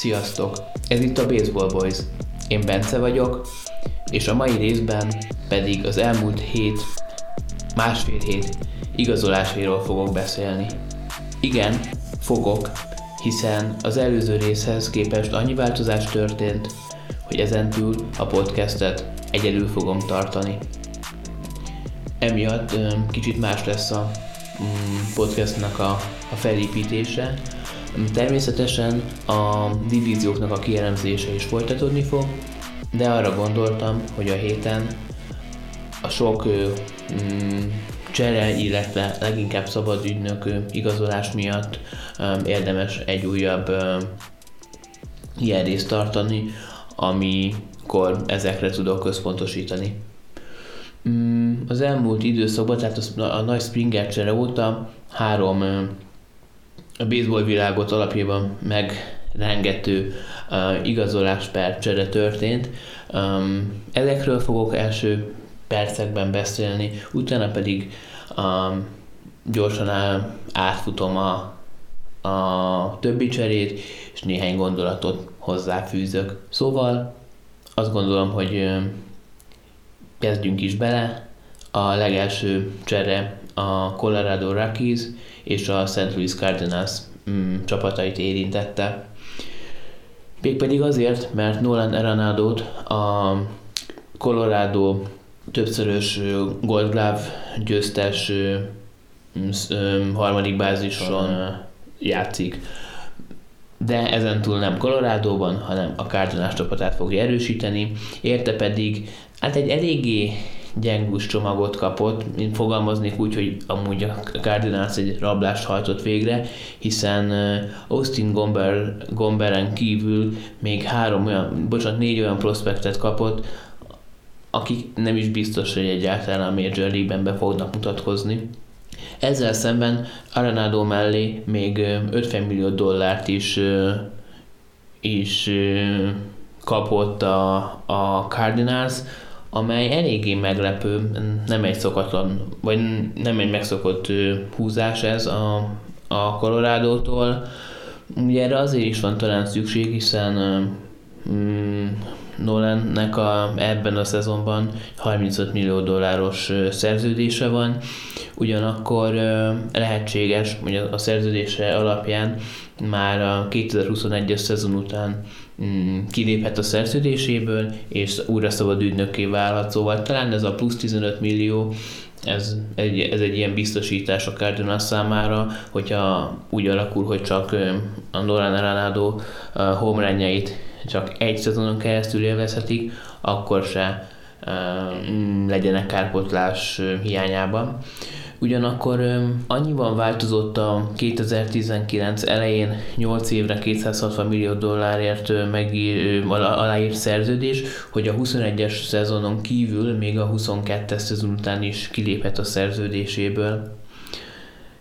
Sziasztok! Ez itt a Baseball Boys. Én Bence vagyok, és a mai részben pedig az elmúlt hét, másfél hét igazolásairól fogok beszélni. Igen, fogok, hiszen az előző részhez képest annyi változás történt, hogy ezentúl a podcastet egyedül fogom tartani. Emiatt kicsit más lesz a mm, podcastnak a, a felépítése, Természetesen a divízióknak a kielemzése is folytatódni fog, de arra gondoltam, hogy a héten a sok mm, csere, illetve leginkább szabad ügynök igazolás miatt érdemes egy újabb ilyen részt tartani, amikor ezekre tudok központosítani. Mm, az elmúlt időszakban, tehát a nagy Springer csere óta három a baseball világot alapjában megrengető uh, igazolás per csere történt. Um, ezekről fogok első percekben beszélni, utána pedig um, gyorsan átfutom a, a többi cserét, és néhány gondolatot hozzáfűzök. Szóval azt gondolom, hogy kezdjünk is bele. A legelső csere a Colorado Rockies, és a St. Louis Cardinals mm, csapatait érintette. Mégpedig azért, mert Nolan Arenado a Colorado többszörös Gold Glove győztes harmadik bázison játszik. De ezen túl nem Colorado-ban, hanem a Cardinals csapatát fogja erősíteni, érte pedig hát egy eléggé gyengus csomagot kapott, mint fogalmaznék úgy, hogy amúgy a Cardinals egy rablást hajtott végre, hiszen Austin Gomber, Gomberen kívül még három olyan, bocsánat, négy olyan prospektet kapott, akik nem is biztos, hogy egyáltalán a Major League-ben be fognak mutatkozni. Ezzel szemben Arenado mellé még 50 millió dollárt is, is kapott a, a Cardinals, amely eléggé meglepő, nem egy szokatlan, vagy nem egy megszokott húzás ez a, a Colorado-tól. Ugye erre azért is van talán szükség, hiszen mm, Nolannek a, ebben a szezonban 35 millió dolláros szerződése van, ugyanakkor lehetséges, hogy a szerződése alapján már a 2021-es szezon után kiléphet a szerződéséből, és újra szabad ügynökké válhat, szóval talán ez a plusz 15 millió ez egy, ez egy ilyen biztosítás a Cardinals számára, hogyha úgy alakul, hogy csak a Nolan Arenado home csak egy szezonon keresztül élvezhetik, akkor se legyenek kárpotlás hiányában. Ugyanakkor annyiban változott a 2019 elején 8 évre 260 millió dollárért megír, aláírt szerződés, hogy a 21-es szezonon kívül még a 22-es szezon után is kiléphet a szerződéséből.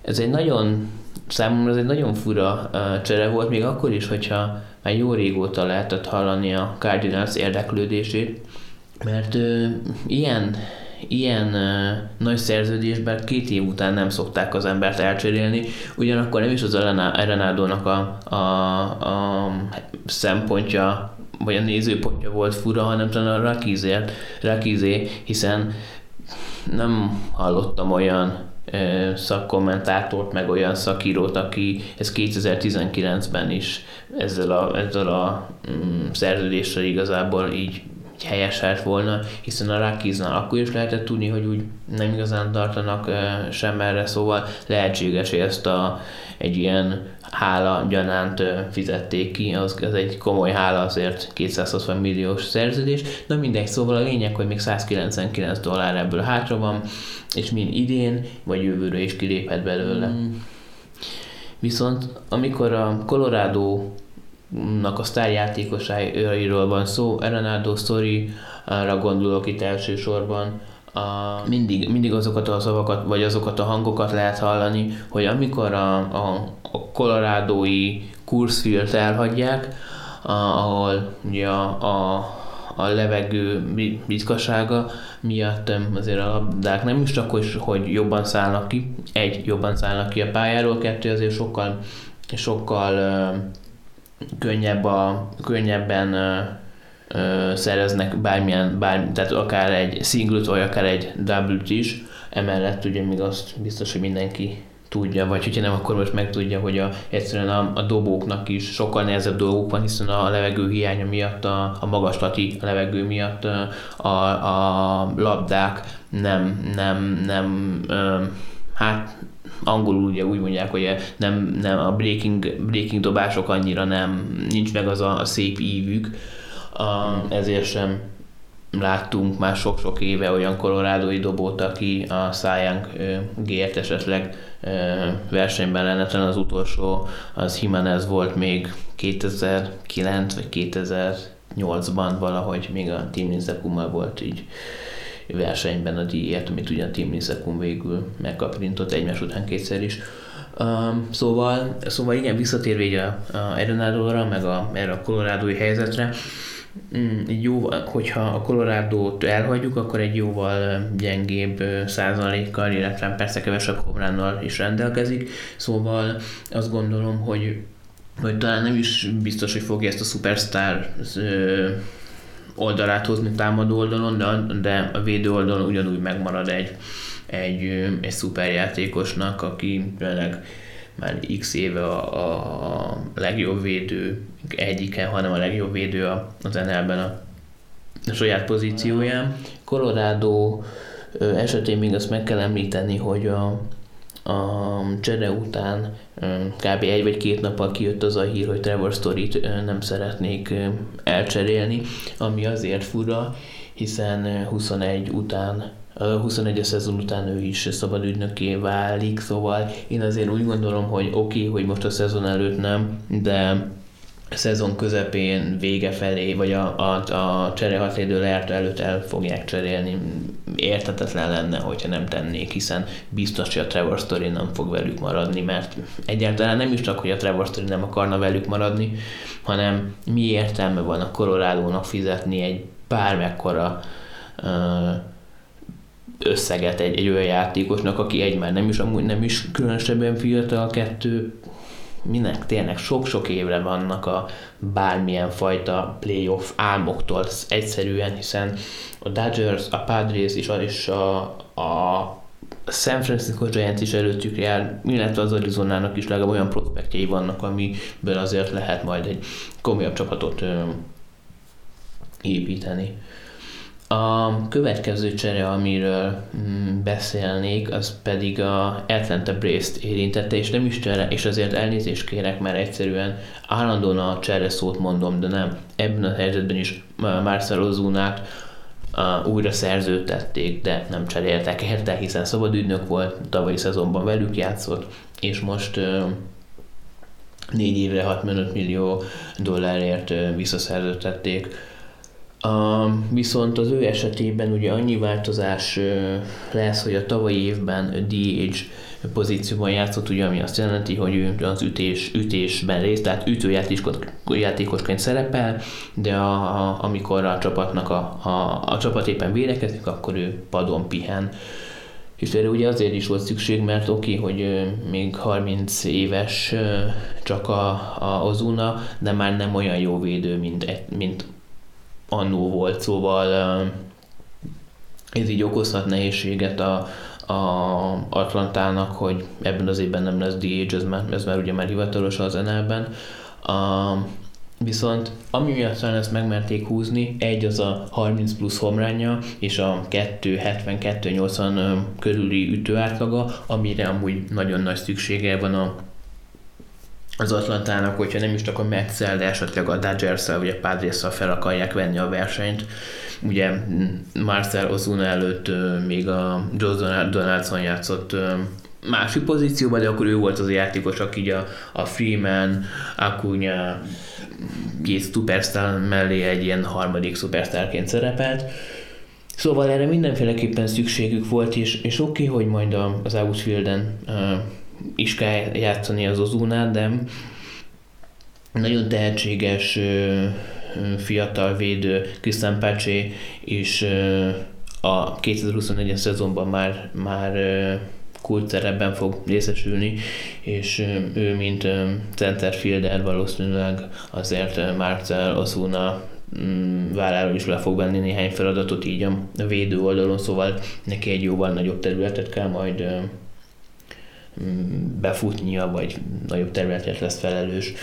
Ez egy nagyon, számomra ez egy nagyon fura csere volt, még akkor is, hogyha már jó régóta lehetett hallani a Cardinals érdeklődését, mert ö, ilyen ilyen uh, nagy szerződésben két év után nem szokták az embert elcserélni, ugyanakkor nem is az Arenádónak a, a, a szempontja, vagy a nézőpontja volt fura, hanem talán a Rakizért, Rakizé, hiszen nem hallottam olyan uh, szakkommentátort, meg olyan szakírót, aki ez 2019-ben is ezzel a, ezzel a um, szerződéssel igazából így helyes lett volna, hiszen a Rockiesnál akkor is lehetett tudni, hogy úgy nem igazán tartanak sem erre, szóval lehetséges, hogy ezt a, egy ilyen hála gyanánt fizették ki, az, az egy komoly hála azért 260 milliós szerződés. Na mindegy, szóval a lényeg, hogy még 199 dollár ebből hátra van, és mind idén, vagy jövőre is kiléphet belőle. Mm. Viszont amikor a Colorado nak a sztárjátékosairól van szó, Arenado Story-ra gondolok itt elsősorban, a, mindig, mindig azokat a szavakat, vagy azokat a hangokat lehet hallani, hogy amikor a, a, a colorado-i Kurzfield elhagyják, a, ahol ugye a, a, a levegő ritkasága miatt azért a labdák nem is csak, hogy, hogy jobban szállnak ki, egy, jobban szállnak ki a pályáról, kettő azért sokkal, sokkal könnyebb a, könnyebben ö, szereznek bármilyen, bármi, tehát akár egy singlet, vagy akár egy double is. Emellett ugye még azt biztos, hogy mindenki tudja, vagy hogyha nem, akkor most megtudja, hogy a, egyszerűen a, a dobóknak is sokkal nehezebb dolgok van, hiszen a levegő hiánya miatt, a, a magaslati levegő miatt a, a labdák nem, nem, nem, ö, hát angolul ugye úgy mondják, hogy nem, nem a breaking, breaking dobások annyira nem, nincs meg az a, szép ívük, a, ezért sem láttunk már sok-sok éve olyan kolorádói dobót, aki a szájánk gért esetleg versenyben lenne, az utolsó az Jimenez volt még 2009 vagy 2008-ban valahogy még a Team volt így versenyben a díjért, amit ugyan Team Nizekum végül megkaprintott egymás után kétszer is. Um, szóval, szóval igen, visszatérve így a, a meg a, erre a kolorádói helyzetre, Mm, jó, hogyha a colorado elhagyjuk, akkor egy jóval gyengébb százalékkal, illetve persze kevesebb homránnal is rendelkezik, szóval azt gondolom, hogy, hogy talán nem is biztos, hogy fogja ezt a superstar oldalát hozni támadó oldalon, de, de a védő oldalon ugyanúgy megmarad egy, egy, egy szuperjátékosnak, aki tényleg már x éve a, a, legjobb védő egyike, hanem a legjobb védő az NL-ben a, a saját pozícióján. Colorado esetén még azt meg kell említeni, hogy a, a csere után kb. egy vagy két nappal kijött az a hír, hogy Trevor Story-t nem szeretnék elcserélni, ami azért fura, hiszen 21 után a 21 szezon után ő is szabad ügynöké válik, szóval én azért úgy gondolom, hogy oké, okay, hogy most a szezon előtt nem, de szezon közepén, vége felé, vagy a, a, a cserehatéridő lejárt előtt el fogják cserélni. Értetetlen lenne, hogyha nem tennék, hiszen biztos, hogy a Trevor Story nem fog velük maradni, mert egyáltalán nem is csak, hogy a Trevor Story nem akarna velük maradni, hanem mi értelme van a colorado fizetni egy bármekkora összeget egy, egy olyan játékosnak, aki egy már nem is, amúgy nem is különösebben fiatal, kettő, minek tényleg sok-sok évre vannak a bármilyen fajta playoff álmoktól egyszerűen, hiszen a Dodgers, a Padres is, és a, a San Francisco Giants is előttük jár, illetve az Arizonának is legalább olyan prospektjei vannak, amiből azért lehet majd egy komolyabb csapatot ö, építeni. A következő csere, amiről mm, beszélnék, az pedig a Atlanta Brace-t érintette, és nem is csere, és azért elnézést kérek, mert egyszerűen állandóan a csere szót mondom, de nem. Ebben a helyzetben is Marcel Ozunát uh, újra szerződtették, de nem cseréltek érte, hiszen szabad ügynök volt, tavalyi szezonban velük játszott, és most uh, négy évre 65 millió dollárért visszaszerződtették a, viszont az ő esetében ugye annyi változás lesz, hogy a tavalyi évben DH pozícióban játszott, ugye, ami azt jelenti, hogy ő az ütés, ütésben részt, tehát ütőjátékosként szerepel, de a, a, amikor a csapatnak a, a, a csapat éppen védekezik, akkor ő padon pihen. És erre ugye azért is volt szükség, mert oké, okay, hogy még 30 éves csak a, a Ozuna, de már nem olyan jó védő, mint, mint annó volt, szóval ez így okozhat nehézséget a, a Atlantának, hogy ebben az évben nem lesz DH, ez már, ez már ugye már hivatalos az NL-ben. A, viszont ami miatt talán ezt megmerték húzni, egy az a 30 plusz homránya, és a 2-70-2-80 körüli ütőátlaga, amire amúgy nagyon nagy szüksége van a az Atlantának, hogyha nem is csak a mets de esetleg a dodgers vagy a padres fel akarják venni a versenyt. Ugye Marcel Ozuna előtt még a Joe Donaldson játszott másik pozícióban, de akkor ő volt az a játékos, aki a, a Freeman, Acuna, két superstar mellé egy ilyen harmadik superstarként szerepelt. Szóval erre mindenféleképpen szükségük volt, és, és oké, okay, hogy majd az outfielden is kell játszani az Ozunát, de nagyon tehetséges fiatal védő Christian is a 2021-es szezonban már, már kult szerepben fog részesülni, és ő, mint centerfielder valószínűleg azért Marcel Osuna mm, válláról is le fog venni néhány feladatot így a védő oldalon, szóval neki egy jóval nagyobb területet kell majd befutnia, vagy nagyobb területet lesz felelős.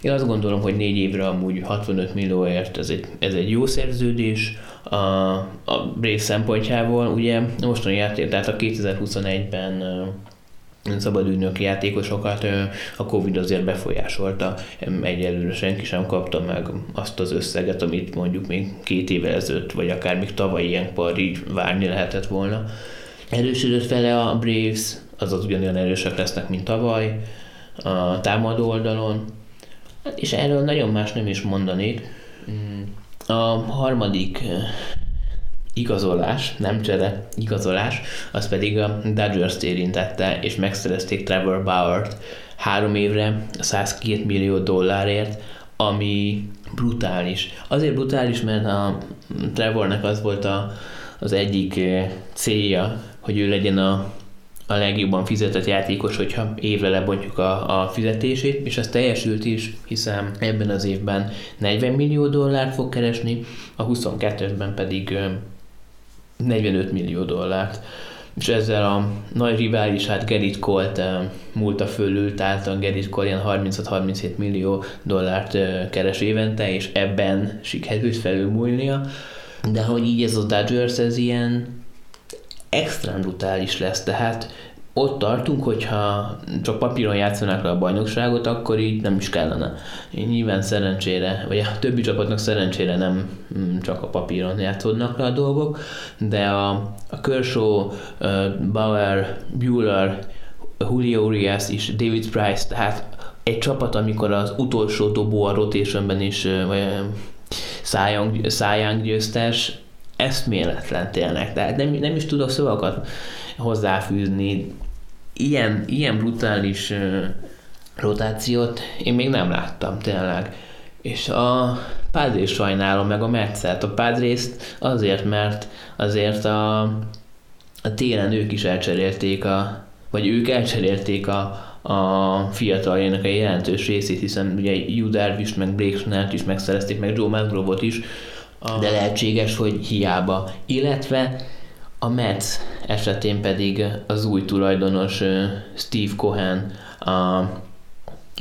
Én azt gondolom, hogy négy évre amúgy 65 millióért ez egy, ez egy jó szerződés a, a Brave szempontjából. Ugye mostani játék, tehát a 2021-ben szabadügynök játékosokat a Covid azért befolyásolta. Egyelőre senki sem kapta meg azt az összeget, amit mondjuk még két évvel ezelőtt, vagy akár még tavaly ilyenkor így várni lehetett volna. Erősödött fele a Braves, azaz ugyanolyan erősek lesznek, mint tavaly a támadó oldalon, és erről nagyon más nem is mondanék. Mm. A harmadik igazolás, nem csere, igazolás, az pedig a Dodgers-t érintette, és megszerezték Trevor Bauer-t három évre 102 millió dollárért, ami brutális. Azért brutális, mert a Trevornek az volt a, az egyik célja, hogy ő legyen a a legjobban fizetett játékos, hogyha évre lebontjuk a, a fizetését, és ez teljesült is, hiszen ebben az évben 40 millió dollárt fog keresni, a 22-esben pedig 45 millió dollárt. És ezzel a nagy riválisát Gerrit Colt múlta fölül, tehát Gerrit Cole ilyen 36-37 millió dollárt keres évente, és ebben sikerült felülmúlnia. De hogy így ez a Dodgers, ez ilyen extra brutális lesz, tehát ott tartunk, hogyha csak papíron játszanak le a bajnokságot, akkor így nem is kellene. Nyilván szerencsére, vagy a többi csapatnak szerencsére nem mm, csak a papíron játszódnak le a dolgok, de a, a Kershaw, Bauer, Bueller, Julio Urias és David Price, tehát egy csapat, amikor az utolsó dobó a rotationben is vagy szájang győztes, eszméletlen tényleg. Tehát nem, nem is tudok szavakat hozzáfűzni. Ilyen, ilyen brutális uh, rotációt én még nem láttam tényleg. És a Padres sajnálom meg a Metszert. A Padrészt azért, mert azért a, a télen ők is elcserélték a, vagy ők elcserélték a, a fiataljainak egy jelentős részét, hiszen ugye Darvish, meg Blake Snell is megszerezték, meg Joe Musgrove-ot is, Aha. de lehetséges, hogy hiába. Illetve a Mets esetén pedig az új tulajdonos Steve Cohen a,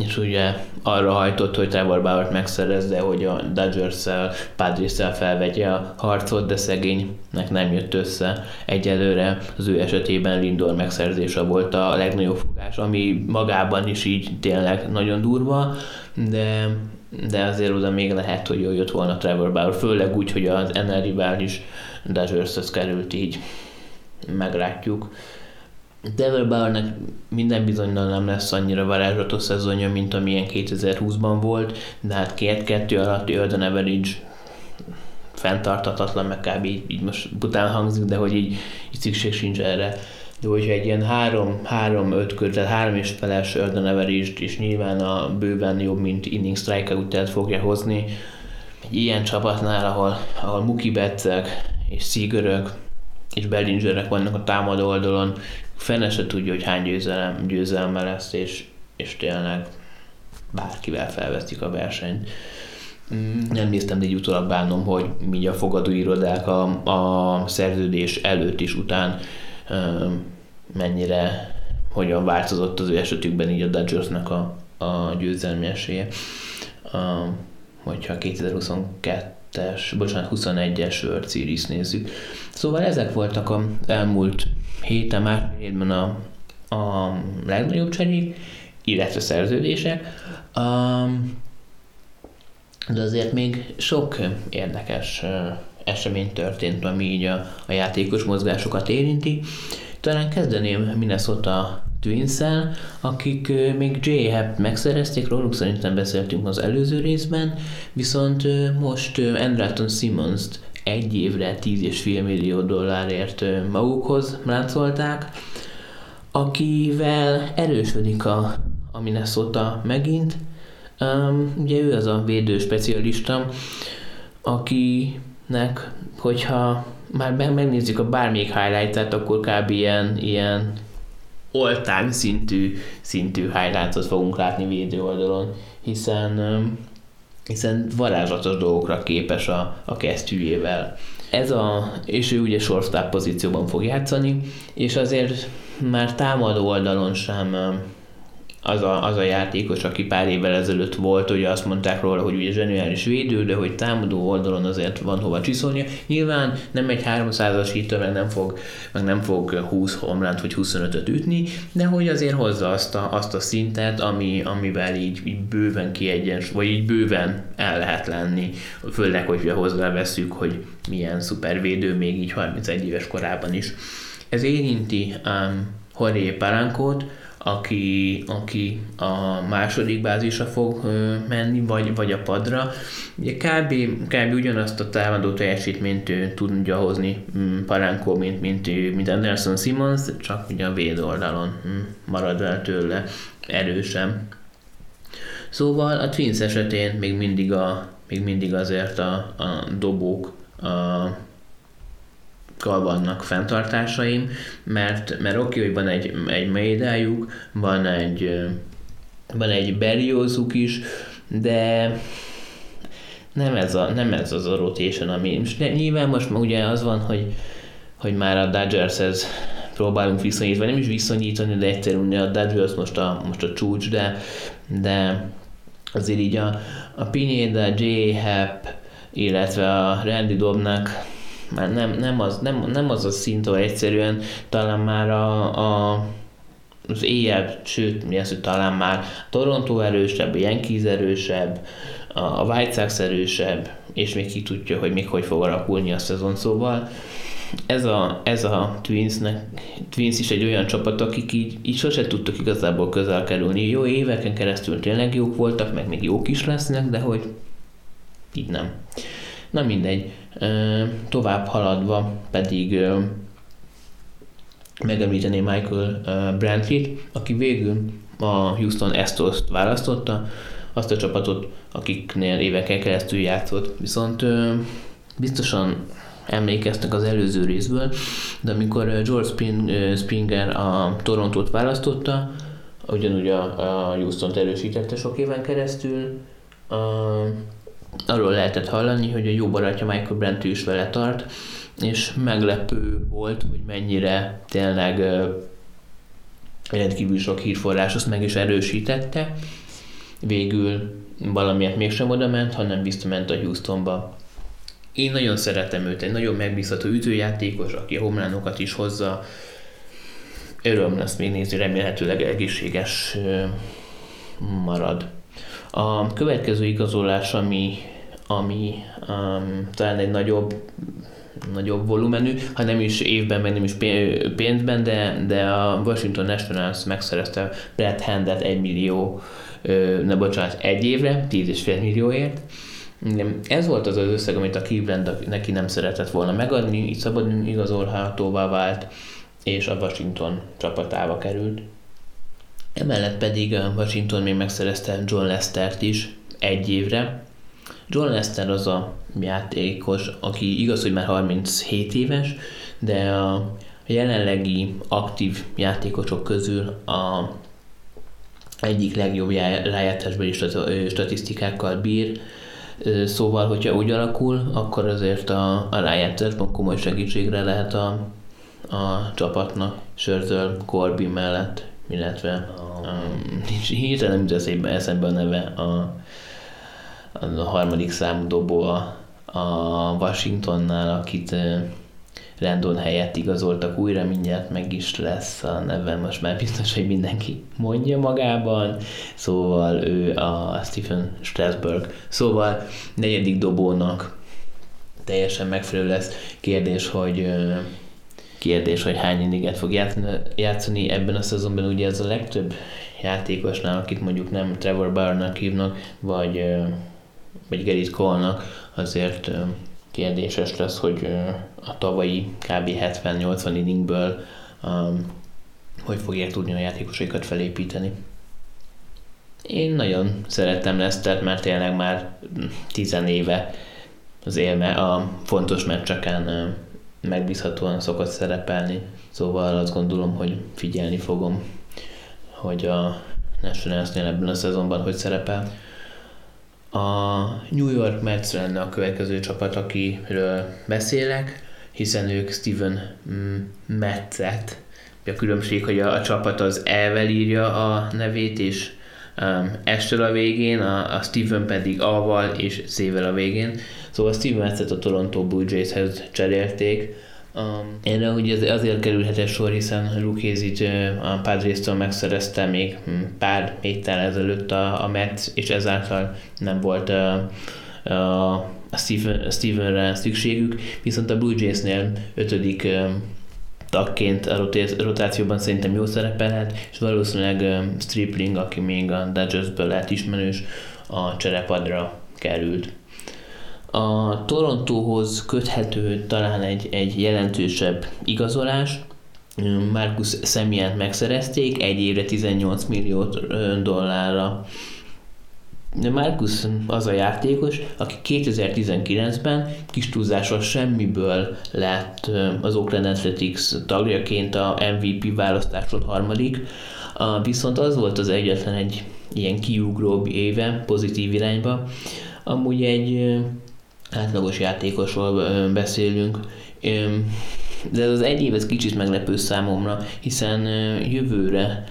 és ugye arra hajtott, hogy Trevor Bauer megszerezze, hogy a Dodgers-szel, padres felvegye a harcot, de szegénynek nem jött össze. Egyelőre az ő esetében Lindor megszerzése volt a legnagyobb fogás, ami magában is így tényleg nagyon durva, de de azért oda még lehet, hogy jól jött volna Trevor Bauer, főleg úgy, hogy az NL rivális dodgers került így, meglátjuk. Trevor Bauernek minden bizonynal nem lesz annyira varázslatos szezonja, mint amilyen 2020-ban volt, de hát két-kettő alatt Earden Average fenntartatatlan, meg kb. Így, így most bután hangzik, de hogy így, így szükség sincs erre de hogyha egy ilyen 3-5 kör, tehát 3 és feles average és nyilván a bőven jobb, mint inning strike után fogja hozni, egy ilyen csapatnál, ahol, ahol Muki Betzek és Szígörök és Bellingerek vannak a támadó oldalon, fene se tudja, hogy hány győzelem, győzelme lesz, és, és tényleg bárkivel felveszik a versenyt. Mm, nem néztem, de egy utólag bánom, hogy mi a fogadóirodák a, a szerződés előtt és után mennyire, hogyan változott az ő esetükben így a Dodgersnek a, a győzelmi esélye. A, hogyha 2022-es, bocsánat, 21-es World Series nézzük. Szóval ezek voltak a elmúlt héten már a, a legnagyobb cserék, illetve szerződések. Um, de azért még sok érdekes esemény történt, ami így a, a játékos mozgásokat érinti. Talán kezdeném Minnesota twins akik még J. Happ megszerezték, róluk szerintem beszéltünk az előző részben, viszont most Andreton Simmons-t egy évre 10,5 millió dollárért magukhoz láncolták, akivel erősödik a, a Minnesota megint. Um, ugye ő az a védő specialista, aki nek, hogyha már megnézzük a bármelyik highlight-et, akkor kb. ilyen, ilyen all-time szintű, szintű highlightot fogunk látni védő oldalon, hiszen hiszen varázslatos dolgokra képes a, a kesztyűjével. Ez a, és ő ugye shortstop pozícióban fog játszani, és azért már támadó oldalon sem az a, az a játékos, aki pár évvel ezelőtt volt, ugye azt mondták róla, hogy ugye zseniális védő, de hogy támadó oldalon azért van hova csiszolnia. Nyilván nem egy 300-as hittől, meg nem fog, meg nem fog 20 homlánt vagy 25-öt ütni, de hogy azért hozza azt a, azt a szintet, ami, amivel így, így bőven kiegyens, vagy így bőven el lehet lenni, főleg, hogy hozzáveszünk, hogy milyen szupervédő még így 31 éves korában is. Ez érinti um, Jorge Palankót, aki, aki a második bázisra fog menni, vagy, vagy a padra. Ugye kb, kb. ugyanazt a támadó teljesítményt tudja hozni mm, Paránkó, mint, mint, mint Anderson Simmons, csak ugye a véd oldalon mm, marad el tőle erősen. Szóval a Twins esetén még mindig, a, még mindig azért a, a dobók a vannak fenntartásaim, mert, mert oké, hogy van egy, egy médájuk, van egy, van egy beriózuk is, de nem ez, a, nem ez az a rotation, ami most nyilván most ugye az van, hogy, hogy már a Dodgershez próbálunk viszonyítani, nem is viszonyítani, de egyszerűen a Dodgers most a, most a csúcs, de, de azért így a, a Pineda, J. Happ, illetve a Randy Dobnak már nem, nem, az, nem, nem az a szint, ahol egyszerűen talán már a, a az éjjel, sőt, mi az, hogy talán már Toronto erősebb, Yankees erősebb, a White Sox erősebb, és még ki tudja, hogy még hogy fog alakulni a szezon, szóval ez a, ez a Twinsnek, Twins is egy olyan csapat, akik így, így sose tudtak igazából közel kerülni. Jó éveken keresztül tényleg jók voltak, meg még jók is lesznek, de hogy így nem. Na mindegy, tovább haladva pedig megemlíteni Michael Brantley, aki végül a Houston Astros-t választotta, azt a csapatot, akiknél évekkel keresztül játszott. Viszont biztosan emlékeztek az előző részből, de amikor George Springer a Torontót választotta, ugyanúgy a, Houston-t erősítette sok éven keresztül, arról lehetett hallani, hogy a jó barátja Michael Brent is vele tart, és meglepő volt, hogy mennyire tényleg rendkívül sok hírforrás azt meg is erősítette. Végül valamiért mégsem oda ment, hanem visszament a Houstonba. Én nagyon szeretem őt, egy nagyon megbízható ütőjátékos, aki homlánokat is hozza. Öröm lesz még nézni, remélhetőleg egészséges marad. A következő igazolás, ami, ami um, talán egy nagyobb nagyobb volumenű, ha nem is évben, meg nem is pénzben, de, de a Washington Nationals megszerezte Brad Handet egy millió, ne bocsánat, egy évre, 10,5 millióért. Ez volt az az összeg, amit a Cleveland neki nem szeretett volna megadni, így szabadon igazolhatóvá vált, és a Washington csapatába került. Emellett pedig Washington még megszerezte John Lester-t is egy évre. John Lester az a játékos, aki igaz, hogy már 37 éves, de a jelenlegi aktív játékosok közül a egyik legjobb rájátszásbeli statisztikákkal bír, Szóval, hogyha úgy alakul, akkor azért a, a rájátszásban komoly segítségre lehet a, a csapatnak Sörzöl, Corby mellett illetve um, nincs hirtelen nem jut eszembe a neve a, a harmadik számú dobó a, a Washingtonnál, akit Rendon helyett igazoltak újra, mindjárt meg is lesz a neve, most már biztos, hogy mindenki mondja magában, szóval ő a Stephen Strasberg. Szóval negyedik dobónak teljesen megfelelő lesz. Kérdés, hogy kérdés, hogy hány inninget fog játszani ebben a szezonban. Ugye ez a legtöbb játékosnál, akit mondjuk nem Trevor Bauernak hívnak, vagy, vagy Gerrit Cole-nak, azért kérdéses lesz, hogy a tavalyi kb. 70-80 inningből um, hogy fogják tudni a játékosaikat felépíteni. Én nagyon szerettem Lesztert, mert tényleg már 10 éve az élme a fontos meccseken megbízhatóan szokott szerepelni, szóval azt gondolom, hogy figyelni fogom, hogy a Nationalsnél ebben a szezonban hogy szerepel. A New York Mets lenne a következő csapat, akiről beszélek, hiszen ők Steven Metzet, a különbség, hogy a, a csapat az elvel írja a nevét, és um, estől a végén, a, a Steven pedig A-val és Z-vel a végén. Szóval Steven Metzet a Toronto Blue Jays-hez cserélték, Um, erre ugye azért kerülhetett sor, hiszen Rukézit a padres megszerezte még hm, pár héttel ezelőtt a, a Mets, és ezáltal nem volt a, a, a Steven, Stevenre szükségük, viszont a Blue Jays-nél ötödik tagként a rotációban szerintem jó szerepelhet, és valószínűleg Stripling, aki még a Dodgersből lehet ismerős, a cserepadra került. A Torontóhoz köthető talán egy, egy jelentősebb igazolás, Marcus Semient megszerezték egy évre 18 millió dollárra. Marcus az a játékos, aki 2019-ben kis túlzással semmiből lett az Oakland Athletics tagjaként a MVP választáson harmadik, viszont az volt az egyetlen egy ilyen kiugróbb éve pozitív irányba. Amúgy egy átlagos játékosról beszélünk, de ez az egy év ez kicsit meglepő számomra, hiszen jövőre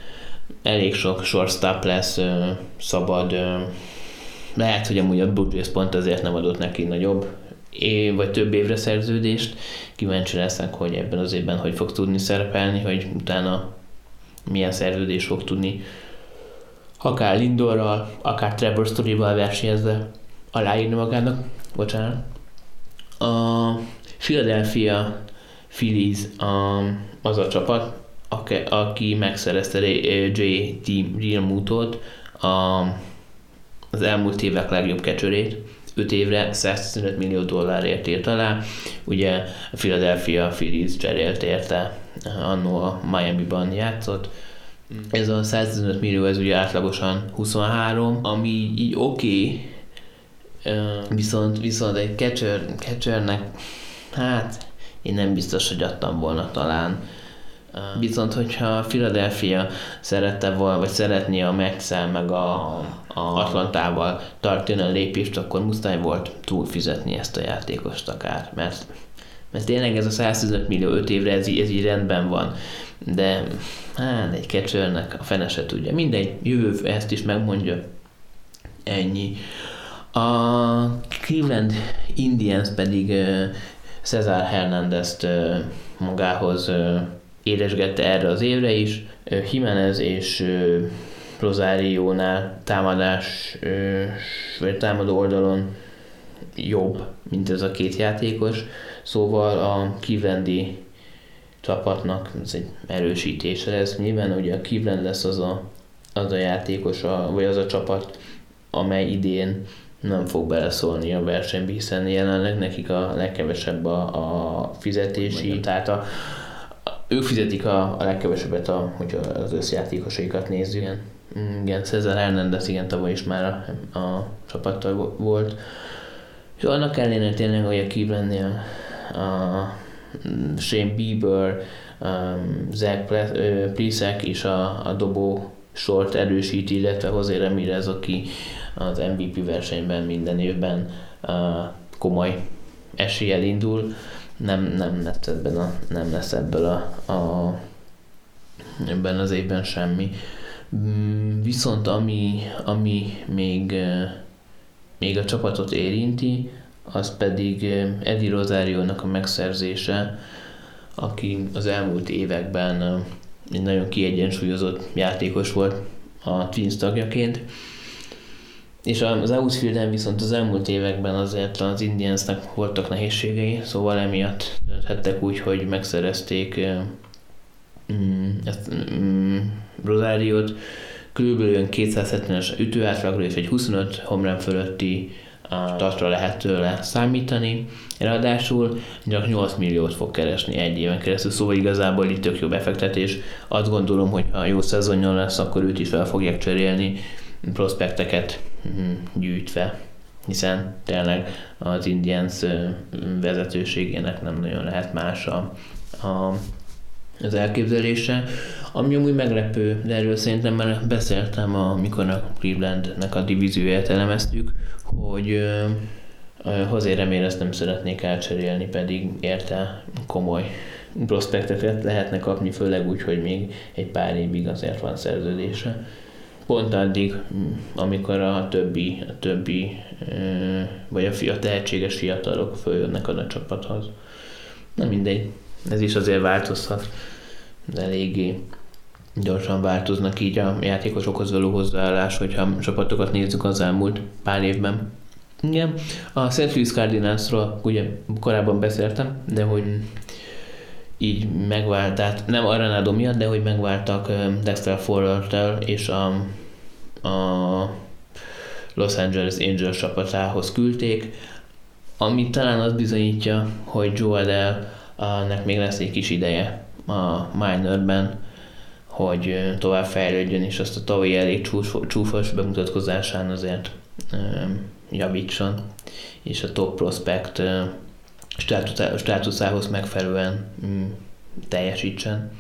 elég sok shortstop lesz szabad. Lehet, hogy amúgy a Blue pont ezért nem adott neki nagyobb év, vagy több évre szerződést. Kíváncsi leszek, hogy ebben az évben hogy fog tudni szerepelni, hogy utána milyen szerződés fog tudni akár Lindorral, akár Trevor Story-val versenyezve aláírni magának bocsánat. A Philadelphia Phillies a, az a csapat, aki, aki megszerezte J.T. Realmutot, a, az elmúlt évek legjobb kecsörét, 5 évre 115 millió dollárért írt alá. Ugye a Philadelphia Phillies cserélt érte, annó a Miami-ban játszott. Ez a 115 millió, ez ugye átlagosan 23, ami így oké, okay, Viszont, viszont egy catcher, catchernek, hát én nem biztos, hogy adtam volna talán. Viszont, hogyha Philadelphia szerette volna, vagy szeretné a Metszel, meg a, a Atlantával tartani a lépést, akkor muszáj volt túlfizetni ezt a játékost akár, mert, mert tényleg ez a 115 millió 5 évre, ez, ez így rendben van, de hát egy catchernek a fene se tudja. Mindegy, jövő ezt is megmondja. Ennyi. A Cleveland Indians pedig Cesar Hernandez-t uh, magához éresgette erre az évre is. Jimenez és Rosario-nál támadás, vagy támadó oldalon jobb, mint ez a két játékos, szóval a Clevelandi csapatnak ez egy erősítése lesz. Nyilván ugye a Cleveland lesz az a, az a játékos, a, vagy az a csapat, amely idén nem fog beleszólni a versenybe, hiszen jelenleg nekik a legkevesebb a, a fizetési, tehát a, a, ők fizetik a, a legkevesebbet, a, hogyha az összjátékosaikat nézzük. Igen, igen Cezar Hernández igen tavaly is már a, a csapattal volt. És annak ellenére tényleg, hogy a Clevelandnél a Shane Bieber, um, Zach Pliszek és a, a dobó sort erősíti, illetve José Ramirez, aki az MVP versenyben minden évben komoly eséllyel indul, nem, nem, lesz ebben a, nem lesz ebből a, a ebben az évben semmi. Mm, viszont ami, ami még, még a csapatot érinti, az pedig Eddie Rosario-nak a megszerzése, aki az elmúlt években egy nagyon kiegyensúlyozott játékos volt a Twins tagjaként, és az outfielden viszont az elmúlt években azért az Indiansnak voltak nehézségei, szóval emiatt dönthettek úgy, hogy megszerezték mm, ezt, mm, Rosáriót, körülbelül 270-es ütőátlagra és egy 25 homrán fölötti tartra lehet tőle számítani, ráadásul csak 8 milliót fog keresni egy éven keresztül, szóval igazából itt tök jó befektetés. Azt gondolom, hogy ha jó szezonja lesz, akkor őt is fel fogják cserélni, prospekteket gyűjtve. hiszen tényleg az Indians vezetőségének nem nagyon lehet más a, a, az elképzelése. Ami amúgy meglepő, de erről szerintem már beszéltem, amikor a Clevelandnek a divízióját elemeztük, hogy Hozé remélem ezt nem szeretnék elcserélni, pedig érte komoly prospekteket lehetne kapni, főleg úgy, hogy még egy pár évig azért van szerződése. Pont addig, amikor a többi, a többi vagy a, fia, tehetséges fiatalok följönnek a csapathoz. Na mindegy, ez is azért változhat, de eléggé gyorsan változnak így a játékosokhoz való hozzáállás, hogyha csapatokat nézzük az elmúlt pár évben. Igen, a St. Louis Cardinalsról ugye korábban beszéltem, de hogy így megvált, tehát nem Arenado miatt, de hogy megváltak Dexter Forrell és a, a Los Angeles Angels csapatához küldték, ami talán az bizonyítja, hogy Joe Adele-nek még lesz egy kis ideje a minorben, hogy tovább fejlődjön, és azt a tavalyi elég csúfos bemutatkozásán azért javítson, és a top prospect státuszához megfelelően mm, teljesítsen.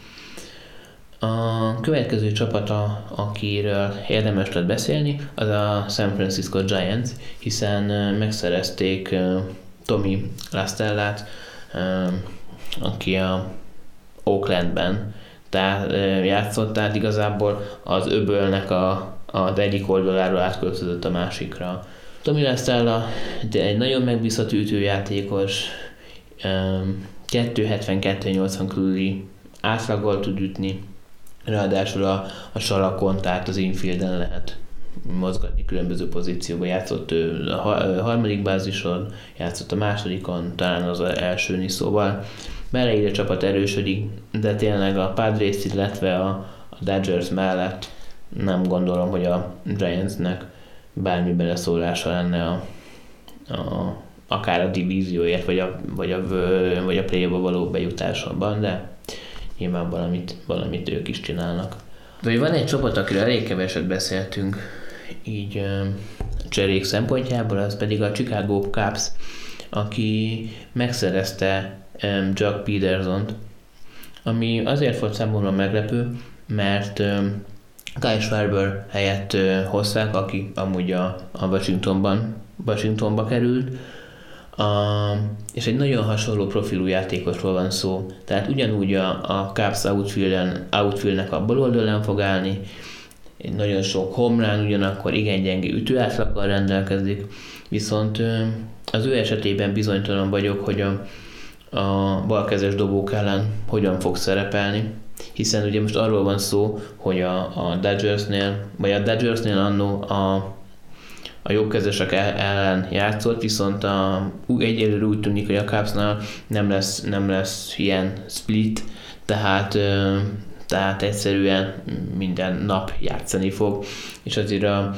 A következő csapata, akiről érdemes lett beszélni, az a San Francisco Giants, hiszen megszerezték Tommy Lastellát, aki a Oaklandben játszott, tehát igazából az öbölnek a, az egyik oldaláról átköltözött a másikra. Tommy Lastella egy nagyon megbízható ütőjátékos, 270-280 körüli átlaggal tud ütni, ráadásul a, a salakon, tehát az infielden lehet mozgatni különböző pozícióban. Játszott ő a harmadik bázison, játszott a másodikon, talán az elsőn is, szóval beleír a csapat erősödik, de tényleg a Padres, illetve a, a Dodgers mellett nem gondolom, hogy a Giantsnek bármi beleszólása lenne a, a, akár a divízióért, vagy a, vagy a, vagy a play való bejutásban, de nyilván valamit, valamit ők is csinálnak. De van egy csapat, akiről elég keveset beszéltünk, így cserék szempontjából, az pedig a Chicago Cubs, aki megszerezte Jack Peterson-t, ami azért volt számomra meglepő, mert Guy Schwarber helyett hozzák, aki amúgy a, a Washingtonban, Washingtonba került, a, és egy nagyon hasonló profilú játékosról van szó. Tehát ugyanúgy a, a Cubs outfield outfieldnek a bal oldalán fog állni, egy nagyon sok homlán, ugyanakkor igen gyenge ütőátlaggal rendelkezik, viszont az ő esetében bizonytalan vagyok, hogy a, a balkezes dobók ellen hogyan fog szerepelni. Hiszen ugye most arról van szó, hogy a, a Dodgersnél, vagy a Dodgersnél annó a, a jobbkezesek ellen játszott, viszont a, egyelőre úgy tűnik, hogy a Cubsnál nem lesz, nem lesz ilyen split, tehát tehát egyszerűen minden nap játszani fog, és azért a,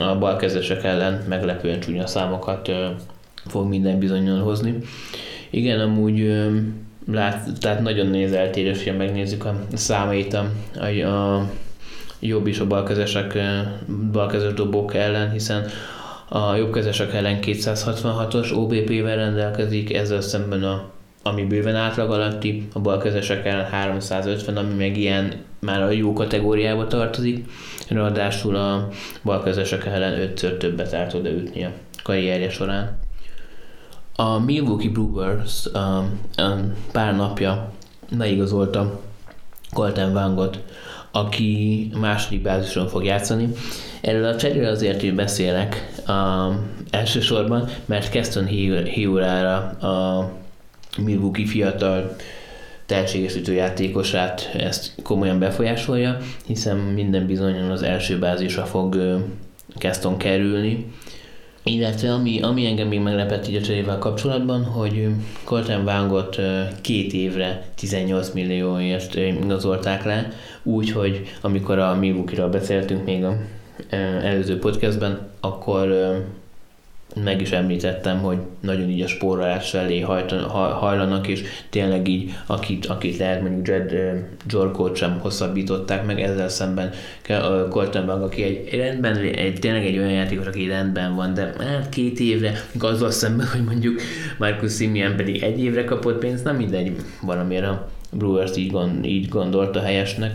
a balkezesek ellen meglepően csúnya számokat fog minden bizonyon hozni. Igen, amúgy lát, tehát nagyon néz eltérés, ha megnézzük a számait a, a, a jobb is a balkezesek, balkezes dobók ellen, hiszen a jobbkezesek ellen 266-os OBP-vel rendelkezik, ezzel szemben a ami bőven átlag alatti, a balkezesek ellen 350, ami meg ilyen már a jó kategóriába tartozik, ráadásul a balkezesek ellen ötször többet át tud ütni a karrierje során. A Milwaukee Brewers um, um, pár napja leigazolta Colton Wangot, aki második bázison fog játszani. Erről a cseréről azért beszélek um, elsősorban, mert Keston Hiurára a Milwaukee fiatal tehetséges ütőjátékosát ezt komolyan befolyásolja, hiszen minden bizonyan az első bázisra fog Keston kerülni illetve ami, ami engem még meglepett így a cserével kapcsolatban, hogy Colton Wangot két évre 18 millióért igazolták le, úgyhogy amikor a Milwaukee-ról beszéltünk még a előző podcastben, akkor meg is említettem, hogy nagyon így a spórolás felé hajlanak, és tényleg így, akit, akit lehet mondjuk Jed Jorkot sem hosszabbították meg, ezzel szemben Kortenbag, aki egy rendben, egy, tényleg egy olyan játékos, aki rendben van, de hát két évre, azzal szemben, hogy mondjuk Marcus Simeon pedig egy évre kapott pénzt, nem mindegy, valamiért a Brewers így, gond, így gondolta helyesnek.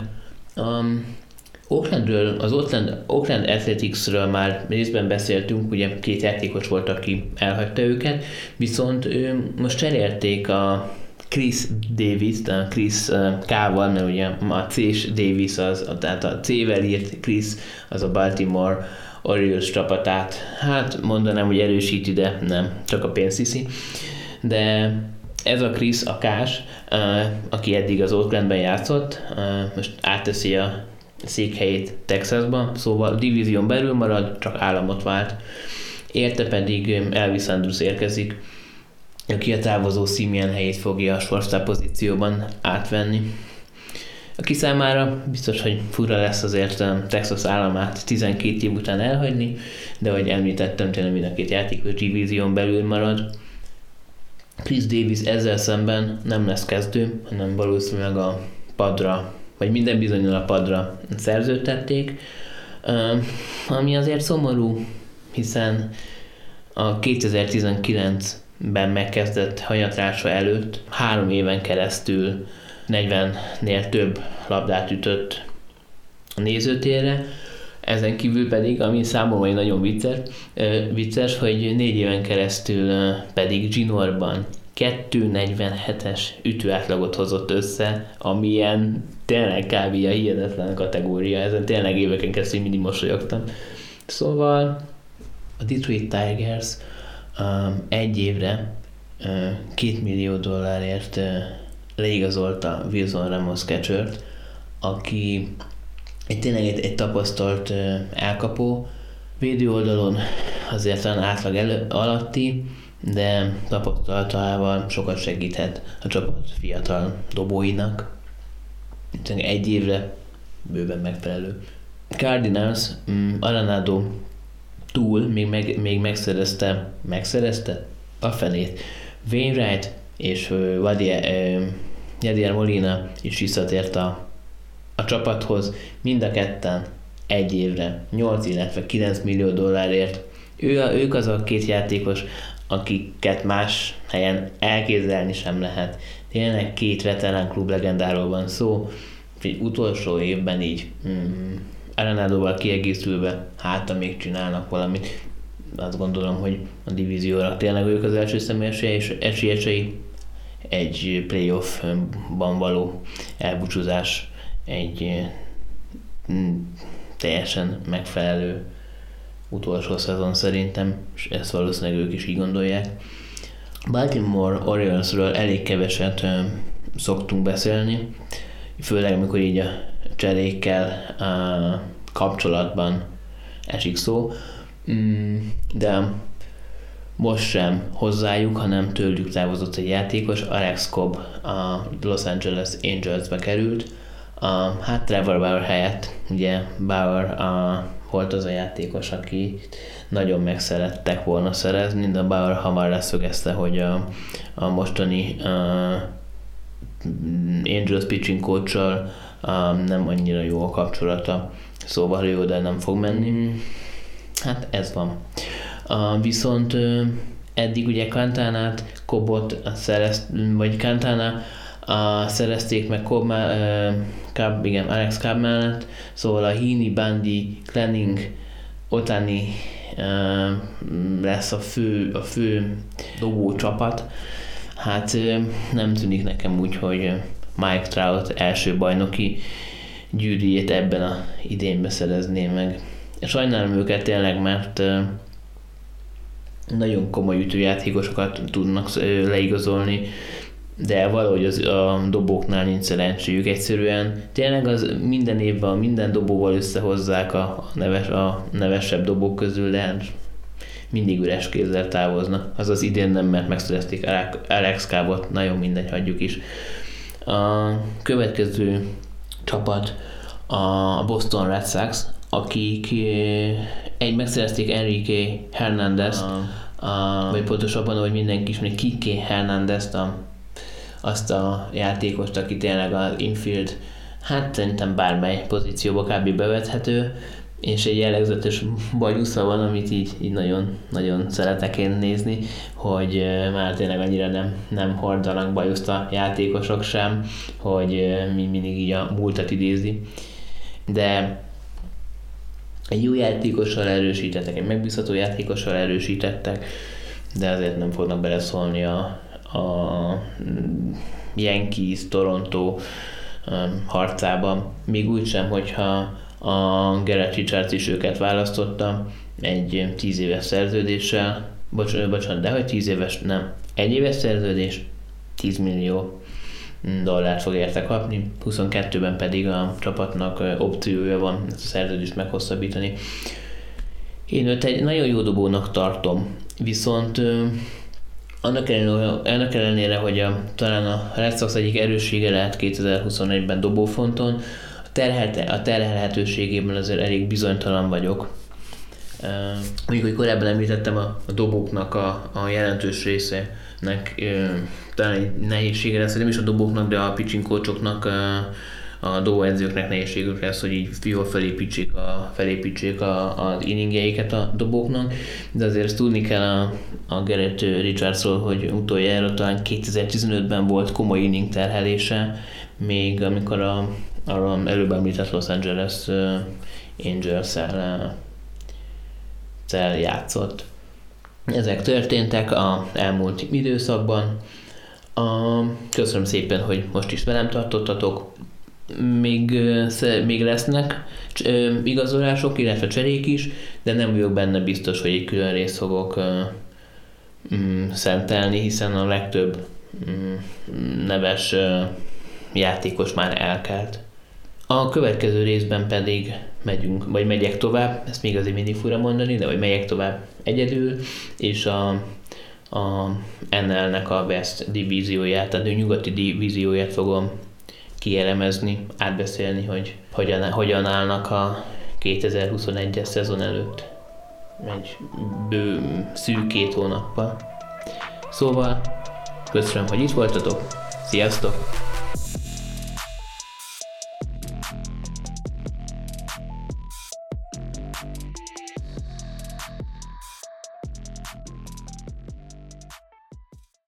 Um, Oaklandről, az Oakland, Oakland Athleticsről már részben beszéltünk, ugye két játékos volt, aki elhagyta őket, viszont ő, most cserélték a Chris Davis, a Chris K-val, mert ugye a C-s Davis az, tehát a C-vel írt Chris, az a Baltimore Orioles csapatát, hát mondanám, hogy erősíti, de nem, csak a pénzt hiszi. De ez a Chris, a Kás, aki eddig az Oaklandben játszott, most átteszi a székhelyét Texasban, szóval divízión belül marad, csak államot vált. Érte pedig Elvis Andrews érkezik, aki a távozó Simeon helyét fogja a shortstop pozícióban átvenni. Aki számára biztos, hogy fura lesz azért Texas államát 12 év után elhagyni, de ahogy említettem, tényleg mind a két játékos divízión belül marad. Chris Davis ezzel szemben nem lesz kezdő, hanem valószínűleg a padra vagy minden bizonyal a padra szerződtették, ami azért szomorú, hiszen a 2019-ben megkezdett hanyatrása előtt három éven keresztül 40-nél több labdát ütött a nézőtérre, ezen kívül pedig, ami számomra nagyon vicces, vicces, hogy négy éven keresztül pedig Ginorban 247-es ütőátlagot hozott össze, amilyen tényleg kb. a hihetetlen kategória, ezen tényleg éveken keresztül mindig mosolyogtam. Szóval a Detroit Tigers um, egy évre uh, két millió dollárért uh, leigazolta Wilson Ramos catcher aki egy tényleg egy, egy tapasztalt uh, elkapó, védő oldalon azért talán átlag elő, alatti, de tapasztalatával sokat segíthet a csapat fiatal dobóinak. Egy évre bőven megfelelő. Cardinals um, Arenado túl még, meg, még megszerezte, megszerezte a fenét. Wainwright és uh, Vadier, uh, Molina is visszatért a, a csapathoz, mind a ketten egy évre 8, illetve 9 millió dollárért. Ő a, ők az a két játékos, akiket más helyen elképzelni sem lehet. Tényleg két veterán klub legendáról van szó, egy utolsó évben így mm, Arenádóval kiegészülve, hát még csinálnak valamit. Azt gondolom, hogy a divízióra tényleg ők az első személyes esélyesei egy playoffban való elbúcsúzás, egy mm, teljesen megfelelő utolsó szezon szerintem, és ezt valószínűleg ők is így gondolják. Baltimore Oriolesről elég keveset szoktunk beszélni, főleg amikor így a cserékkel ö, kapcsolatban esik szó, mm, de most sem hozzájuk, hanem tőlük távozott egy játékos, Alex Cobb a Los Angeles Angelsbe került, a, hát Trevor Bauer helyett, ugye Bauer a volt az a játékos, aki nagyon megszerettek volna szerezni, de Bauer hamar leszögezte, hogy a, a mostani uh, Angels pitching coach nem annyira jó a kapcsolata, szóval jó, de nem fog menni. Hát ez van. Uh, viszont eddig ugye Kantánát, Kobot szerezt, vagy Kantana uh, szerezték meg uh, Cobb, igen, Alex Cobb mellett, szóval a Heaney, Bundy, Clenning, Otani uh, lesz a fő, a fő dobó csapat. Hát uh, nem tűnik nekem úgy, hogy Mike Trout első bajnoki gyűrűjét ebben a idénbe szerezné meg. Sajnálom őket tényleg, mert uh, nagyon komoly ütőjátékosokat tudnak leigazolni, de valahogy az, a dobóknál nincs szerencséjük. Egyszerűen tényleg az minden évben minden dobóval összehozzák a, neves, a nevesebb dobók közül, de hát mindig üres kézzel távoznak. Az az idén nem, mert megszerezték Alex Kábot, nagyon mindegy, hagyjuk is. A következő csapat a Boston Red Sox, akik eh, egy megszerezték Enrique Hernández, a, vagy pontosabban, hogy mindenki ismeri Kike Hernández a, azt a játékost, aki tényleg az infield, hát szerintem bármely pozícióba kb. bevethető, és egy jellegzetes bajusza van, amit így, így nagyon, nagyon szeretek én nézni, hogy már tényleg annyira nem, nem hordanak bajuszt a játékosok sem, hogy mi mindig így a múltat idézi. De egy jó játékossal erősítettek, egy megbízható játékossal erősítettek, de azért nem fognak beleszólni a, a Yankees, Toronto harcába, még úgy sem, hogyha a Gerard Richards is őket választotta egy 10 éves szerződéssel, bocsánat, bocsánat, de hogy 10 éves, nem, egy éves szerződés, 10 millió dollárt fog érte kapni, 22-ben pedig a csapatnak opciója van ezt a szerződést meghosszabbítani. Én őt egy nagyon jó dobónak tartom, viszont annak ellenére, annak ellenére hogy a, talán a Red Sox egyik erőssége lehet 2021-ben dobófonton, terhelte, a terhelhetőségében azért elég bizonytalan vagyok. Uh, mondjuk, hogy korábban említettem a, a dobóknak a, a jelentős részének uh, talán egy nehézsége lesz, nem is a dobóknak, de a pitching coachoknak, uh, a dobóedzőknek nehézségük lesz, hogy így jól felépítsék, a, felépítsék a, az inningjeiket a dobóknak, de azért tudni kell a, a Gerrit Richardsról, hogy utoljára talán 2015-ben volt komoly inning terhelése, még amikor a arról előbb említett Los Angeles Angels-el játszott. Ezek történtek a elmúlt időszakban. A, köszönöm szépen, hogy most is velem tartottatok. Még, még lesznek igazolások, illetve cserék is, de nem vagyok benne biztos, hogy egy külön részt fogok mm, szentelni, hiszen a legtöbb mm, neves játékos már elkelt. A következő részben pedig megyünk, vagy megyek tovább, ezt még azért mindig fura mondani, de vagy megyek tovább egyedül, és a, a NL-nek a West divízióját, tehát a nyugati divízióját fogom kielemezni, átbeszélni, hogy hogyan, hogyan állnak a 2021-es szezon előtt egy bő, szűk két hónappal. Szóval, köszönöm, hogy itt voltatok, sziasztok!